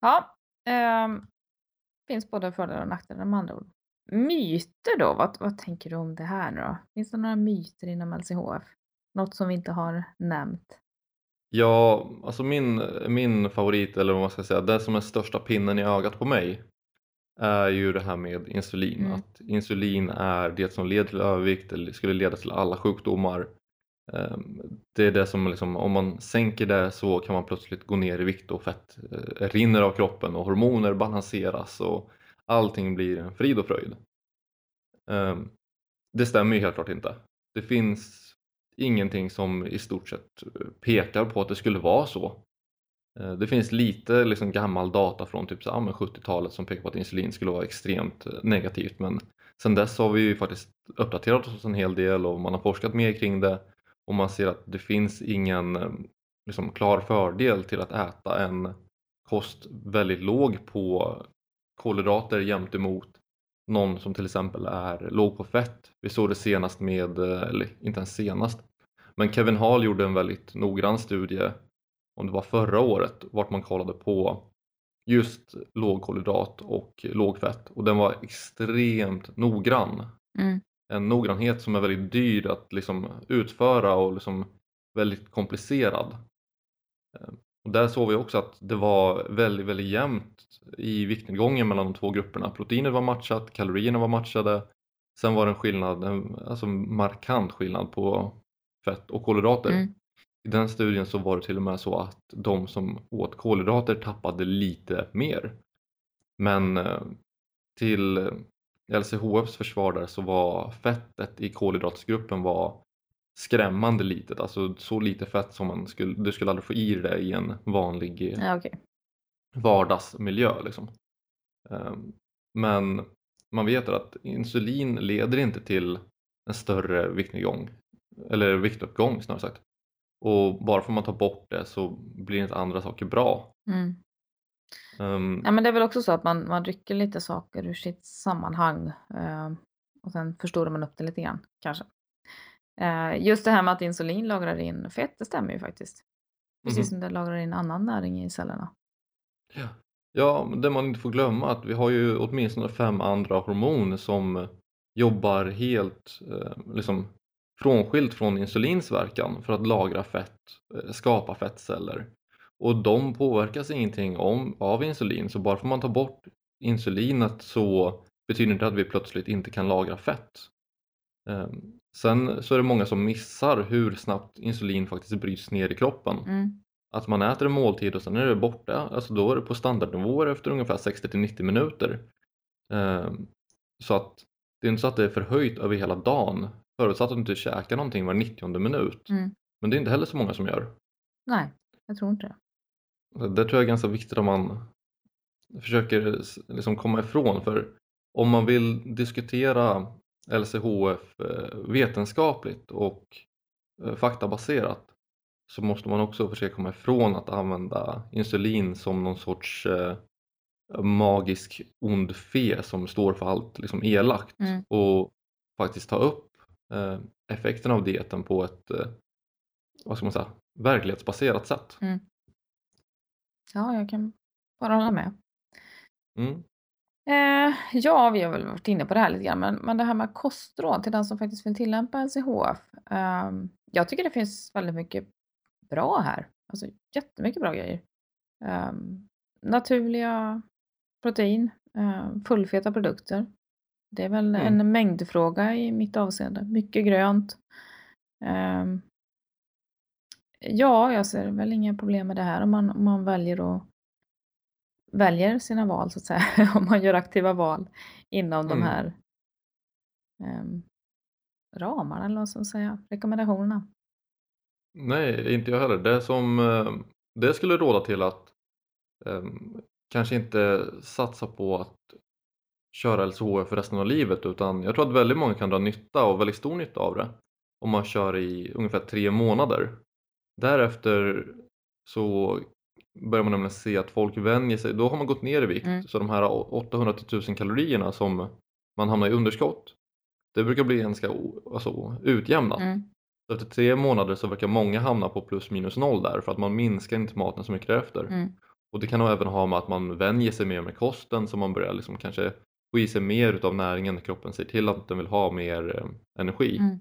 [SPEAKER 1] Ja, ehm, finns både fördelar och nackdelar med andra ord. Myter då? Vad, vad tänker du om det här nu då? Finns det några myter inom LCHF? Något som vi inte har nämnt?
[SPEAKER 2] Ja, alltså min, min favorit, eller vad man ska säga, det som är största pinnen i ögat på mig är ju det här med insulin.
[SPEAKER 1] Mm.
[SPEAKER 2] Att insulin är det som leder till övervikt eller skulle leda till alla sjukdomar. Ehm, det är det som liksom, om man sänker det så kan man plötsligt gå ner i vikt och fett eh, rinner av kroppen och hormoner balanseras och allting blir en frid och fröjd. Ehm, det stämmer ju helt klart inte. Det finns ingenting som i stort sett eh, pekar på att det skulle vara så. Ehm, det finns lite liksom gammal data från typ 70-talet som pekar på att insulin skulle vara extremt eh, negativt men sen dess har vi ju faktiskt uppdaterat oss en hel del och man har forskat mer kring det och man ser att det finns ingen eh, liksom, klar fördel till att äta en kost väldigt låg på kolhydrater jämt emot någon som till exempel är låg på fett. Vi såg det senast med, eh, eller inte ens senast, men Kevin Hall gjorde en väldigt noggrann studie om det var förra året vart man kollade på just lågkolhydrat och lågfett och den var extremt noggrann.
[SPEAKER 1] Mm.
[SPEAKER 2] En noggrannhet som är väldigt dyr att liksom utföra och liksom väldigt komplicerad. Eh, Och där såg vi också att det var väldigt, väldigt jämnt i viktnedgången mellan de två grupperna. Proteinet var matchat, kalorierna var matchade. Sen var det en skillnad, en alltså markant skillnad på fett och kolhydrater.
[SPEAKER 1] Mm.
[SPEAKER 2] I den studien så var det till och med så att de som åt kolhydrater tappade lite mer. Men eh, till LCHFs försvar där så var fettet i kolhydratsgruppen var skrämmande litet, alltså så lite fett som man skulle, du skulle aldrig få i dig det i en vanlig
[SPEAKER 1] Ja, okej.
[SPEAKER 2] vardagsmiljö. Liksom. Ehm, Men man vet att insulin leder inte till en större viktnedgång, eller viktuppgång snarare sagt. Och bara för att man tar bort det så blir inte andra saker bra.
[SPEAKER 1] Mm.
[SPEAKER 2] Ehm,
[SPEAKER 1] Ja, men det är väl också så att man, man rycker lite saker ur sitt sammanhang eh, och sen förstorar man upp det lite grann kanske. Eh, just det här med att insulin lagrar in fett, det stämmer ju faktiskt. Precis
[SPEAKER 2] Mhm.
[SPEAKER 1] som det lagrar in annan näring i cellerna.
[SPEAKER 2] Ja. Ja, det man inte får glömma att vi har ju åtminstone fem andra hormoner som jobbar helt eh, liksom frånskilt från insulins verkan för att lagra fett, eh, skapa fettceller. Och de påverkas ingenting om, av insulin så bara för man tar bort insulinet så betyder inte att vi plötsligt inte kan lagra fett. Ehm, sen så är det många som missar hur snabbt insulin faktiskt bryts ner i kroppen.
[SPEAKER 1] Mm.
[SPEAKER 2] Att man äter en måltid och sen är det borta, alltså då är det på standardnivåer efter ungefär 60-90 minuter. Ehm, så att det är inte så att det är förhöjt över hela dagen förutsatt att du inte käkar någonting var 90 minut.
[SPEAKER 1] Mm.
[SPEAKER 2] Men det är inte heller så många som gör.
[SPEAKER 1] Nej, jag tror inte det.
[SPEAKER 2] Det tror jag är ganska viktigt om man försöker liksom komma ifrån för om man vill diskutera LCHF eh, vetenskapligt och eh, faktabaserat så måste man också försöka komma ifrån att använda insulin som någon sorts eh, magisk ond fe som står för allt liksom elakt
[SPEAKER 1] Mm.
[SPEAKER 2] och faktiskt ta upp effekten av dieten på ett vad ska man säga, verklighetsbaserat sätt.
[SPEAKER 1] Ja, jag kan bara hålla med.
[SPEAKER 2] Mm.
[SPEAKER 1] Eh, ja, vi har väl varit inne på det här lite grann, men, men det här med kostråd till den som faktiskt vill tillämpa LCHF. Eh, jag tycker det finns väldigt mycket bra här. Alltså jättemycket bra grejer. Eh, naturliga protein, eh, fullfeta produkter. Det är väl
[SPEAKER 2] Mm.
[SPEAKER 1] en mängdfråga i mitt avseende. Mycket grönt. Eh, ja, jag ser väl inga problem med det här om man, om man väljer att väljer sina val så att säga. om man gör aktiva val inom de
[SPEAKER 2] Mm.
[SPEAKER 1] här ehm, ramarna eller vad ska man säga, rekommendationerna.
[SPEAKER 2] Nej, inte jag heller. Det som eh, det skulle råda till att eh, kanske inte satsa på att köra LCHF för resten av livet utan jag tror att väldigt många kan dra nytta och väldigt stor nytta av det om man kör i ungefär tre månader. Därefter så börjar man nämligen se att folk vänjer sig, då har man gått ner i vikt
[SPEAKER 1] Mm.
[SPEAKER 2] så de här 800 till 1000 kalorierna som man hamnar i underskott det brukar bli ganska alltså, utjämnat.
[SPEAKER 1] Mm.
[SPEAKER 2] Så efter tre månader så verkar många hamna på plus minus noll där för att man minskar inte maten så mycket därefter.
[SPEAKER 1] Mm.
[SPEAKER 2] Och det kan även ha med att man vänjer sig mer med kosten så man börjar liksom kanske få i sig mer utav näringen när kroppen säger till att den vill ha mer eh, energi.
[SPEAKER 1] Mm.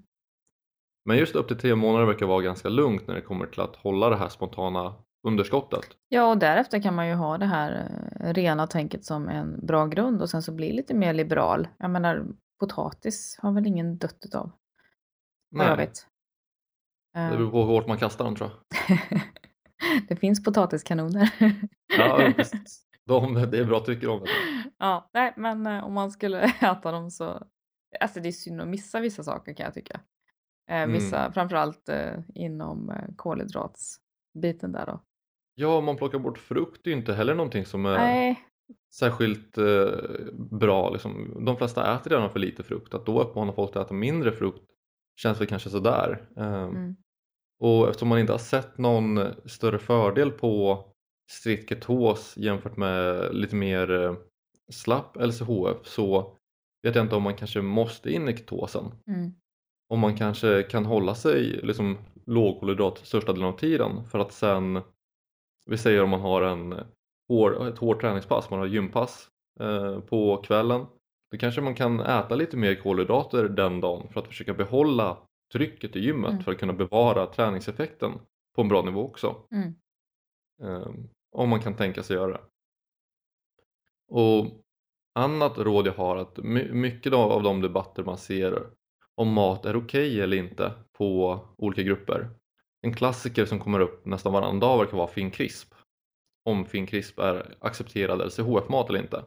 [SPEAKER 2] Men just upp till tre månader verkar vara ganska lugnt när det kommer till att hålla det här spontana underskottet.
[SPEAKER 1] Ja, och därefter kan man ju ha det här eh, rena tänket som en bra grund och sen så bli lite mer liberal. Jag menar, potatis har väl ingen dött utav, vad jag vet.
[SPEAKER 2] det
[SPEAKER 1] Eh,
[SPEAKER 2] beror på hur hårt man kastar dem tror jag.
[SPEAKER 1] det finns potatiskanoner.
[SPEAKER 2] Ja. De, det är bra tycker om det.
[SPEAKER 1] Ja, nej, men eh, om man skulle äta dem så... Alltså det är synd att missa vissa saker kan jag tycka. Eh, vissa, framförallt eh, inom eh, kolhydratsbiten där då.
[SPEAKER 2] Ja, om man plockar bort frukt är ju inte heller någonting som är
[SPEAKER 1] Nej,
[SPEAKER 2] särskilt eh, bra. Liksom. De flesta äter redan för lite frukt. Att då uppmana folk att äta mindre frukt känns väl kanske sådär. Um,
[SPEAKER 1] mm,
[SPEAKER 2] Och eftersom man inte har sett någon större fördel på strikt ketos jämfört med lite mer eh, slapp LCHF så vet jag inte om man kanske måste in i ketosen.
[SPEAKER 1] mm,
[SPEAKER 2] Om man kanske kan hålla sig liksom lågkolhydrat största delen av tiden för att sen, vi säger om man har en hår, ett hårt träningspass, man har gympass eh, på kvällen, då kanske man kan äta lite mer kolhydrater den dagen för att försöka behålla trycket i gymmet
[SPEAKER 1] Mm.
[SPEAKER 2] för att kunna bevara träningseffekten på en bra nivå också.
[SPEAKER 1] mm,
[SPEAKER 2] Eh, om man kan tänka sig göra det. Och annat råd jag har att my- mycket av de debatter man ser om mat är okej eller inte på olika grupper. En klassiker som kommer upp nästan varannan dag verkar vara Finn Crisp. Om Finn Crisp är accepterad LCHF-mat eller inte.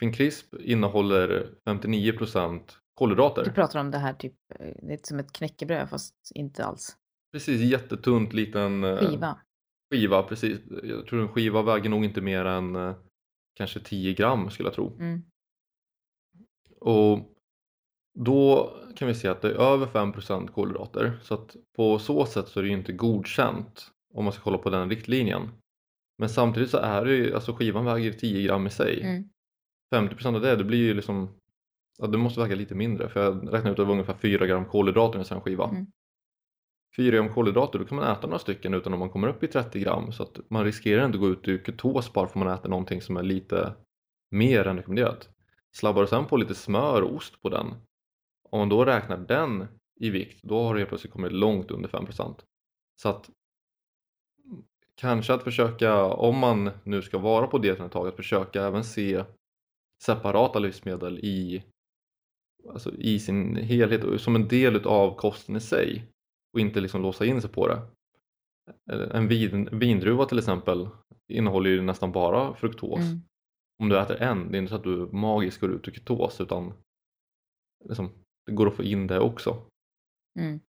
[SPEAKER 2] Finn Crisp innehåller 59%
[SPEAKER 1] Du
[SPEAKER 2] kolhydrater.
[SPEAKER 1] pratar om det här typ, eh, det är som ett knäckebröd fast inte alls.
[SPEAKER 2] Precis, jättetunt liten eh,
[SPEAKER 1] Skiva.
[SPEAKER 2] skiva. Precis. Jag tror en skiva väger nog inte mer än eh, kanske 10 gram skulle jag tro.
[SPEAKER 1] Mm,
[SPEAKER 2] Och då kan vi se att det är över 5% kolhydrater så att på så sätt så är det ju inte godkänt om man ska kolla på den riktlinjen. Men samtidigt så är det ju, alltså skivan väger 10 gram i sig.
[SPEAKER 1] mm,
[SPEAKER 2] 50% av det, det blir ju liksom, ja det måste väga lite mindre för jag räknar ut att det var ungefär 4 gram kolhydrater i en sån skiva.
[SPEAKER 1] Mm.
[SPEAKER 2] 4 gram kolhydrater, då kan man äta några stycken utan att man kommer upp i 30 gram så att man riskerar inte att gå ut ur ketos bara för att man äter någonting som är lite mer än rekommenderat. Slabbar du sen på lite smör och ost på den, om man då räknar den i vikt, då har du helt plötsligt kommit långt under 5%. Så att kanske att försöka, om man nu ska vara på dieten ett tag, att försöka även se separata livsmedel i, alltså i sin helhet som en del av kosten i sig och inte liksom låsa in sig på det. En vin, vindruva till exempel innehåller ju nästan bara fruktos.
[SPEAKER 1] Mm.
[SPEAKER 2] Om du äter en, det är inte så att du magiskt går ut ur ketos utan liksom, det går att få in det också.
[SPEAKER 1] Mm.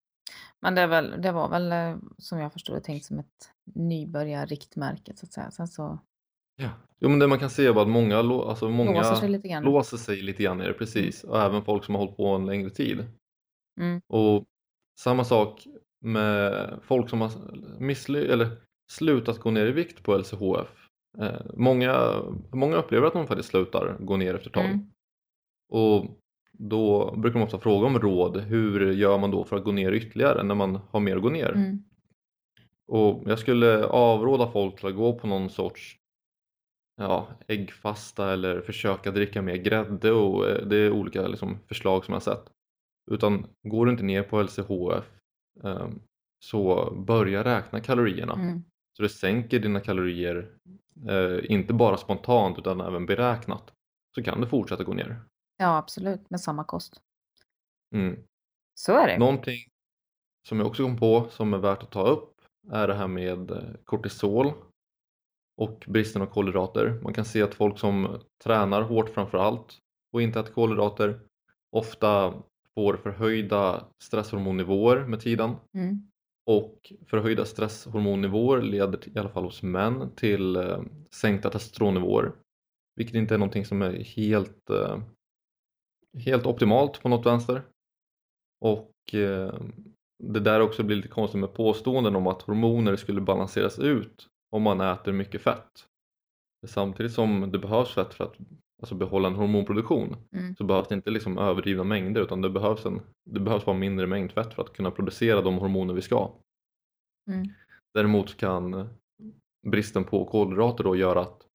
[SPEAKER 1] Men det, är väl, det var väl eh, som jag förstår det tänkt som ett nybörjarriktmärke så att säga. Sen så
[SPEAKER 2] Ja. Jo men det man kan se är att många, alltså många
[SPEAKER 1] låser sig lite grann.
[SPEAKER 2] låser sig lite grann i det precis och även folk som har hållit på en längre tid.
[SPEAKER 1] Mm.
[SPEAKER 2] Och samma sak med folk som har missly- eller slutat gå ner i vikt på LCHF. Eh, många, många upplever att de faktiskt slutar gå ner efter ett tag.
[SPEAKER 1] Mm.
[SPEAKER 2] Och då brukar man ofta fråga om råd. Hur gör man då för att gå ner ytterligare när man har mer att gå ner?
[SPEAKER 1] Mm.
[SPEAKER 2] Och jag skulle avråda folk till att gå på någon sorts ja, äggfasta eller försöka dricka mer grädde och eh, det är olika liksom, förslag som jag har sett. Utan går du inte ner på LCHF eh, så börja räkna kalorierna.
[SPEAKER 1] Mm.
[SPEAKER 2] Så det sänker dina kalorier eh, inte bara spontant utan även beräknat. Så kan du fortsätta gå ner.
[SPEAKER 1] Ja, absolut. Med samma kost.
[SPEAKER 2] Mm.
[SPEAKER 1] Så är det.
[SPEAKER 2] Någonting som jag också kom på som är värt att ta upp är det här med eh, kortisol och bristen av kolhydrater. Man kan se att folk som tränar hårt framför allt och inte äter kolhydrater ofta får förhöjda stresshormonnivåer med tiden
[SPEAKER 1] Mm.
[SPEAKER 2] och förhöjda stresshormonnivåer leder till, i alla fall hos män till eh, sänkta testosteronnivåer vilket inte är någonting som är helt, eh, helt optimalt på något vänster och eh, det där också blir lite konstigt med påståenden om att hormoner skulle balanseras ut om man äter mycket fett. Samtidigt som det behövs fett för att alltså behålla en hormonproduktion
[SPEAKER 1] Mm.
[SPEAKER 2] så behövs det inte liksom överdrivna mängder utan det behövs, en, det behövs bara mindre mängd fett för att kunna producera de hormoner vi ska.
[SPEAKER 1] Mm.
[SPEAKER 2] Däremot kan bristen på kolhydrater då göra att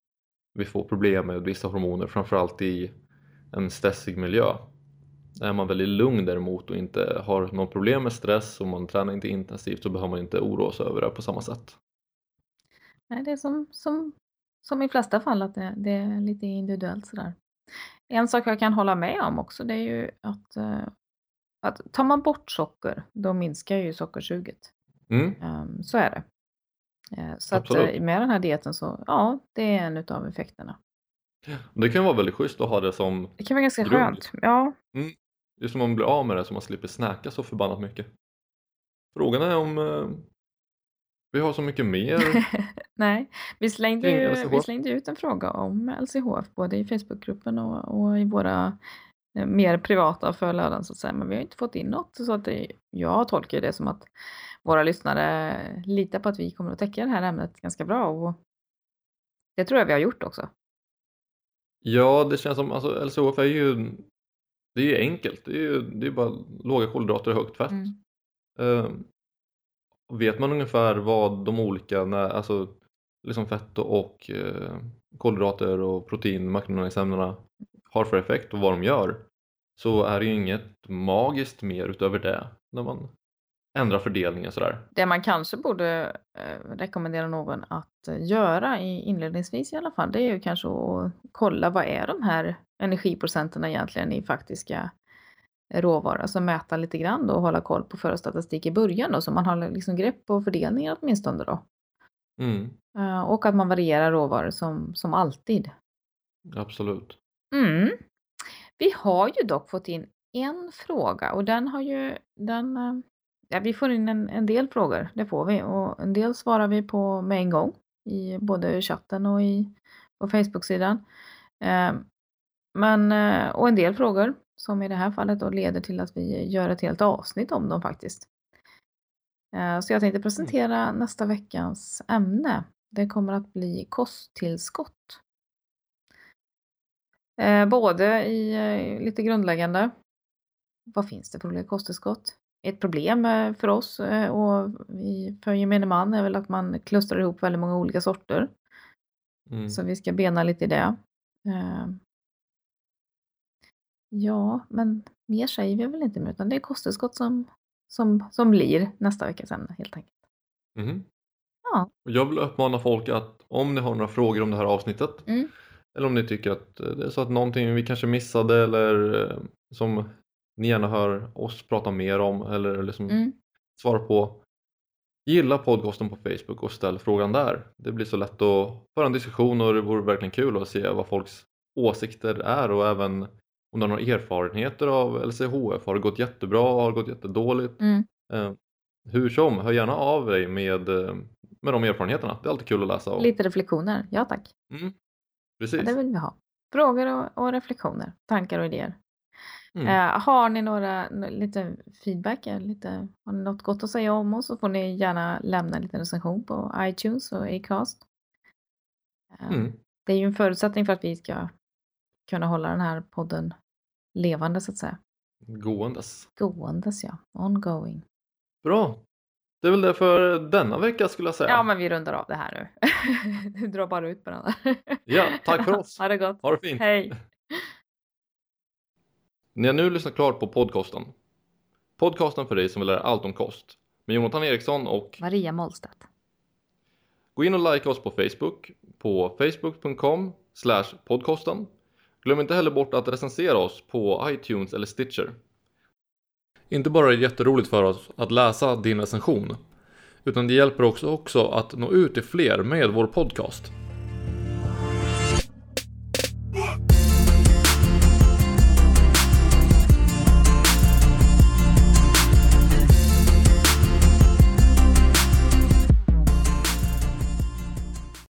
[SPEAKER 2] vi får problem med vissa hormoner framförallt i en stressig miljö. Är man väldigt lugn däremot och inte har något problem med stress och man tränar inte intensivt så behöver man inte oroa sig över det på samma sätt.
[SPEAKER 1] Nej, det är som, som, som i flesta fall att det, det är lite individuellt sådär. En sak jag kan hålla med om också det är ju att, eh, att tar man bort socker då minskar ju sockersuget.
[SPEAKER 2] Mm,
[SPEAKER 1] Ehm, så är det. Eh, så att
[SPEAKER 2] Absolut.
[SPEAKER 1] eh, med den här dieten så, ja, det är en utav effekterna.
[SPEAKER 2] Det kan vara väldigt schysst att ha det som
[SPEAKER 1] Det kan vara ganska
[SPEAKER 2] Grund.
[SPEAKER 1] skönt. Ja,
[SPEAKER 2] Just om man blir av med det så man slipper snacka så förbannat mycket. Frågan är om eh, vi har så mycket mer.
[SPEAKER 1] nej. Vi slängde, ju, vi slängde ut en fråga om LCHF både i Facebookgruppen och, och i våra eh, mer privata flöden så att säga. Men vi har inte fått in något så att det, jag tolkar det som att våra lyssnare litar på att vi kommer att täcka det här ämnet ganska bra och det tror jag vi har gjort också.
[SPEAKER 2] Ja, det känns som, alltså LCHF är ju, det är ju enkelt. Det är ju det är bara låga kolhydrater och högt fett.
[SPEAKER 1] Mm.
[SPEAKER 2] Eh, vet man ungefär vad de olika, när, alltså liksom fett och eh, kolhydrater och protein, makronäringsämnena har för effekt och vad de gör så är det ju inget magiskt mer utöver det när man ändrar fördelningen sådär.
[SPEAKER 1] Det man kanske borde eh, rekommendera någon att eh, göra i, inledningsvis i alla fall, det är ju kanske att kolla vad är de här energiprocenterna egentligen i faktiska råvaror. Alltså mäta lite grann då och hålla koll på förstatistik i början då, så man har liksom grepp på fördelningen åtminstone då.
[SPEAKER 2] Mm,
[SPEAKER 1] Eh, och att man varierar råvaror som, som alltid.
[SPEAKER 2] absolut.
[SPEAKER 1] Mm. Vi har ju dock fått in en fråga och den har ju, den, eh, ja vi får in en, en del frågor, det får vi och en del svarar vi på med en gång i både chatten och i, på Facebook-sidan. Ehm, eh, Men, och en del frågor som i det här fallet då leder till att vi gör ett helt avsnitt om dem faktiskt. Eh, Så jag tänkte presentera nästa veckans ämne. Det kommer att bli kosttillskott. Eh, både i eh, lite grundläggande. Vad finns det för olika kosttillskott? Ett problem eh, för oss eh, och för gemene man är väl att man klustrar ihop väldigt många olika sorter.
[SPEAKER 2] Mm.
[SPEAKER 1] Så vi ska bena lite i det. Eh, Ja, men mer säger vi väl inte mer, utan det är kosttillskott som, som, som blir nästa veckas ämne helt enkelt.
[SPEAKER 2] Mhm.
[SPEAKER 1] Ja.
[SPEAKER 2] Jag vill uppmana folk att om ni har några frågor om det här avsnittet
[SPEAKER 1] Mm.
[SPEAKER 2] eller om ni tycker att det är så att någonting vi kanske missade eller som ni gärna hör oss prata mer om eller liksom
[SPEAKER 1] Mm.
[SPEAKER 2] svara på. Gilla podcasten på Facebook och ställ frågan där. Det blir så lätt att föra en diskussion och det vore verkligen kul att se vad folks åsikter är och även om du har några erfarenheter av LCHF. Har det gått jättebra? Har det gått jättedåligt?
[SPEAKER 1] Mm.
[SPEAKER 2] Eh, hur som, hör gärna av dig med, eh, med de erfarenheterna. Det är alltid kul att läsa. om.
[SPEAKER 1] Lite reflektioner. Ja tack.
[SPEAKER 2] Mm.
[SPEAKER 1] Ja,
[SPEAKER 2] Precis.
[SPEAKER 1] det vill vi ha. Frågor och, och reflektioner. Tankar och idéer.
[SPEAKER 2] Mm.
[SPEAKER 1] Eh, har ni några lite feedback, lite, har ni något gott att säga om oss så får ni gärna lämna en liten recension på iTunes och Acast. Eh,
[SPEAKER 2] Mm.
[SPEAKER 1] Det är ju en förutsättning för att vi ska kunna hålla den här podden levande så att säga.
[SPEAKER 2] Gåendes.
[SPEAKER 1] Gåendes ja, ongoing.
[SPEAKER 2] Bra. Det är väl det för denna vecka skulle jag säga.
[SPEAKER 1] Ja men vi rundar av det här nu. du drar bara ut på den där.
[SPEAKER 2] Ja, tack för oss.
[SPEAKER 1] ha det gott.
[SPEAKER 2] Ha det fint.
[SPEAKER 1] Hej.
[SPEAKER 2] Ni har nu lyssnat klart på podcasten. Podcasten för dig som vill lära allt om kost. Med Jonathan Eriksson och
[SPEAKER 1] Maria Mollstedt.
[SPEAKER 2] gå in och like oss på Facebook på facebook.com podcasten. Glöm inte heller bort att recensera oss på iTunes eller Stitcher. Inte bara är det jätteroligt för oss att läsa din recension, utan det hjälper också, också att nå ut till fler med vår podcast.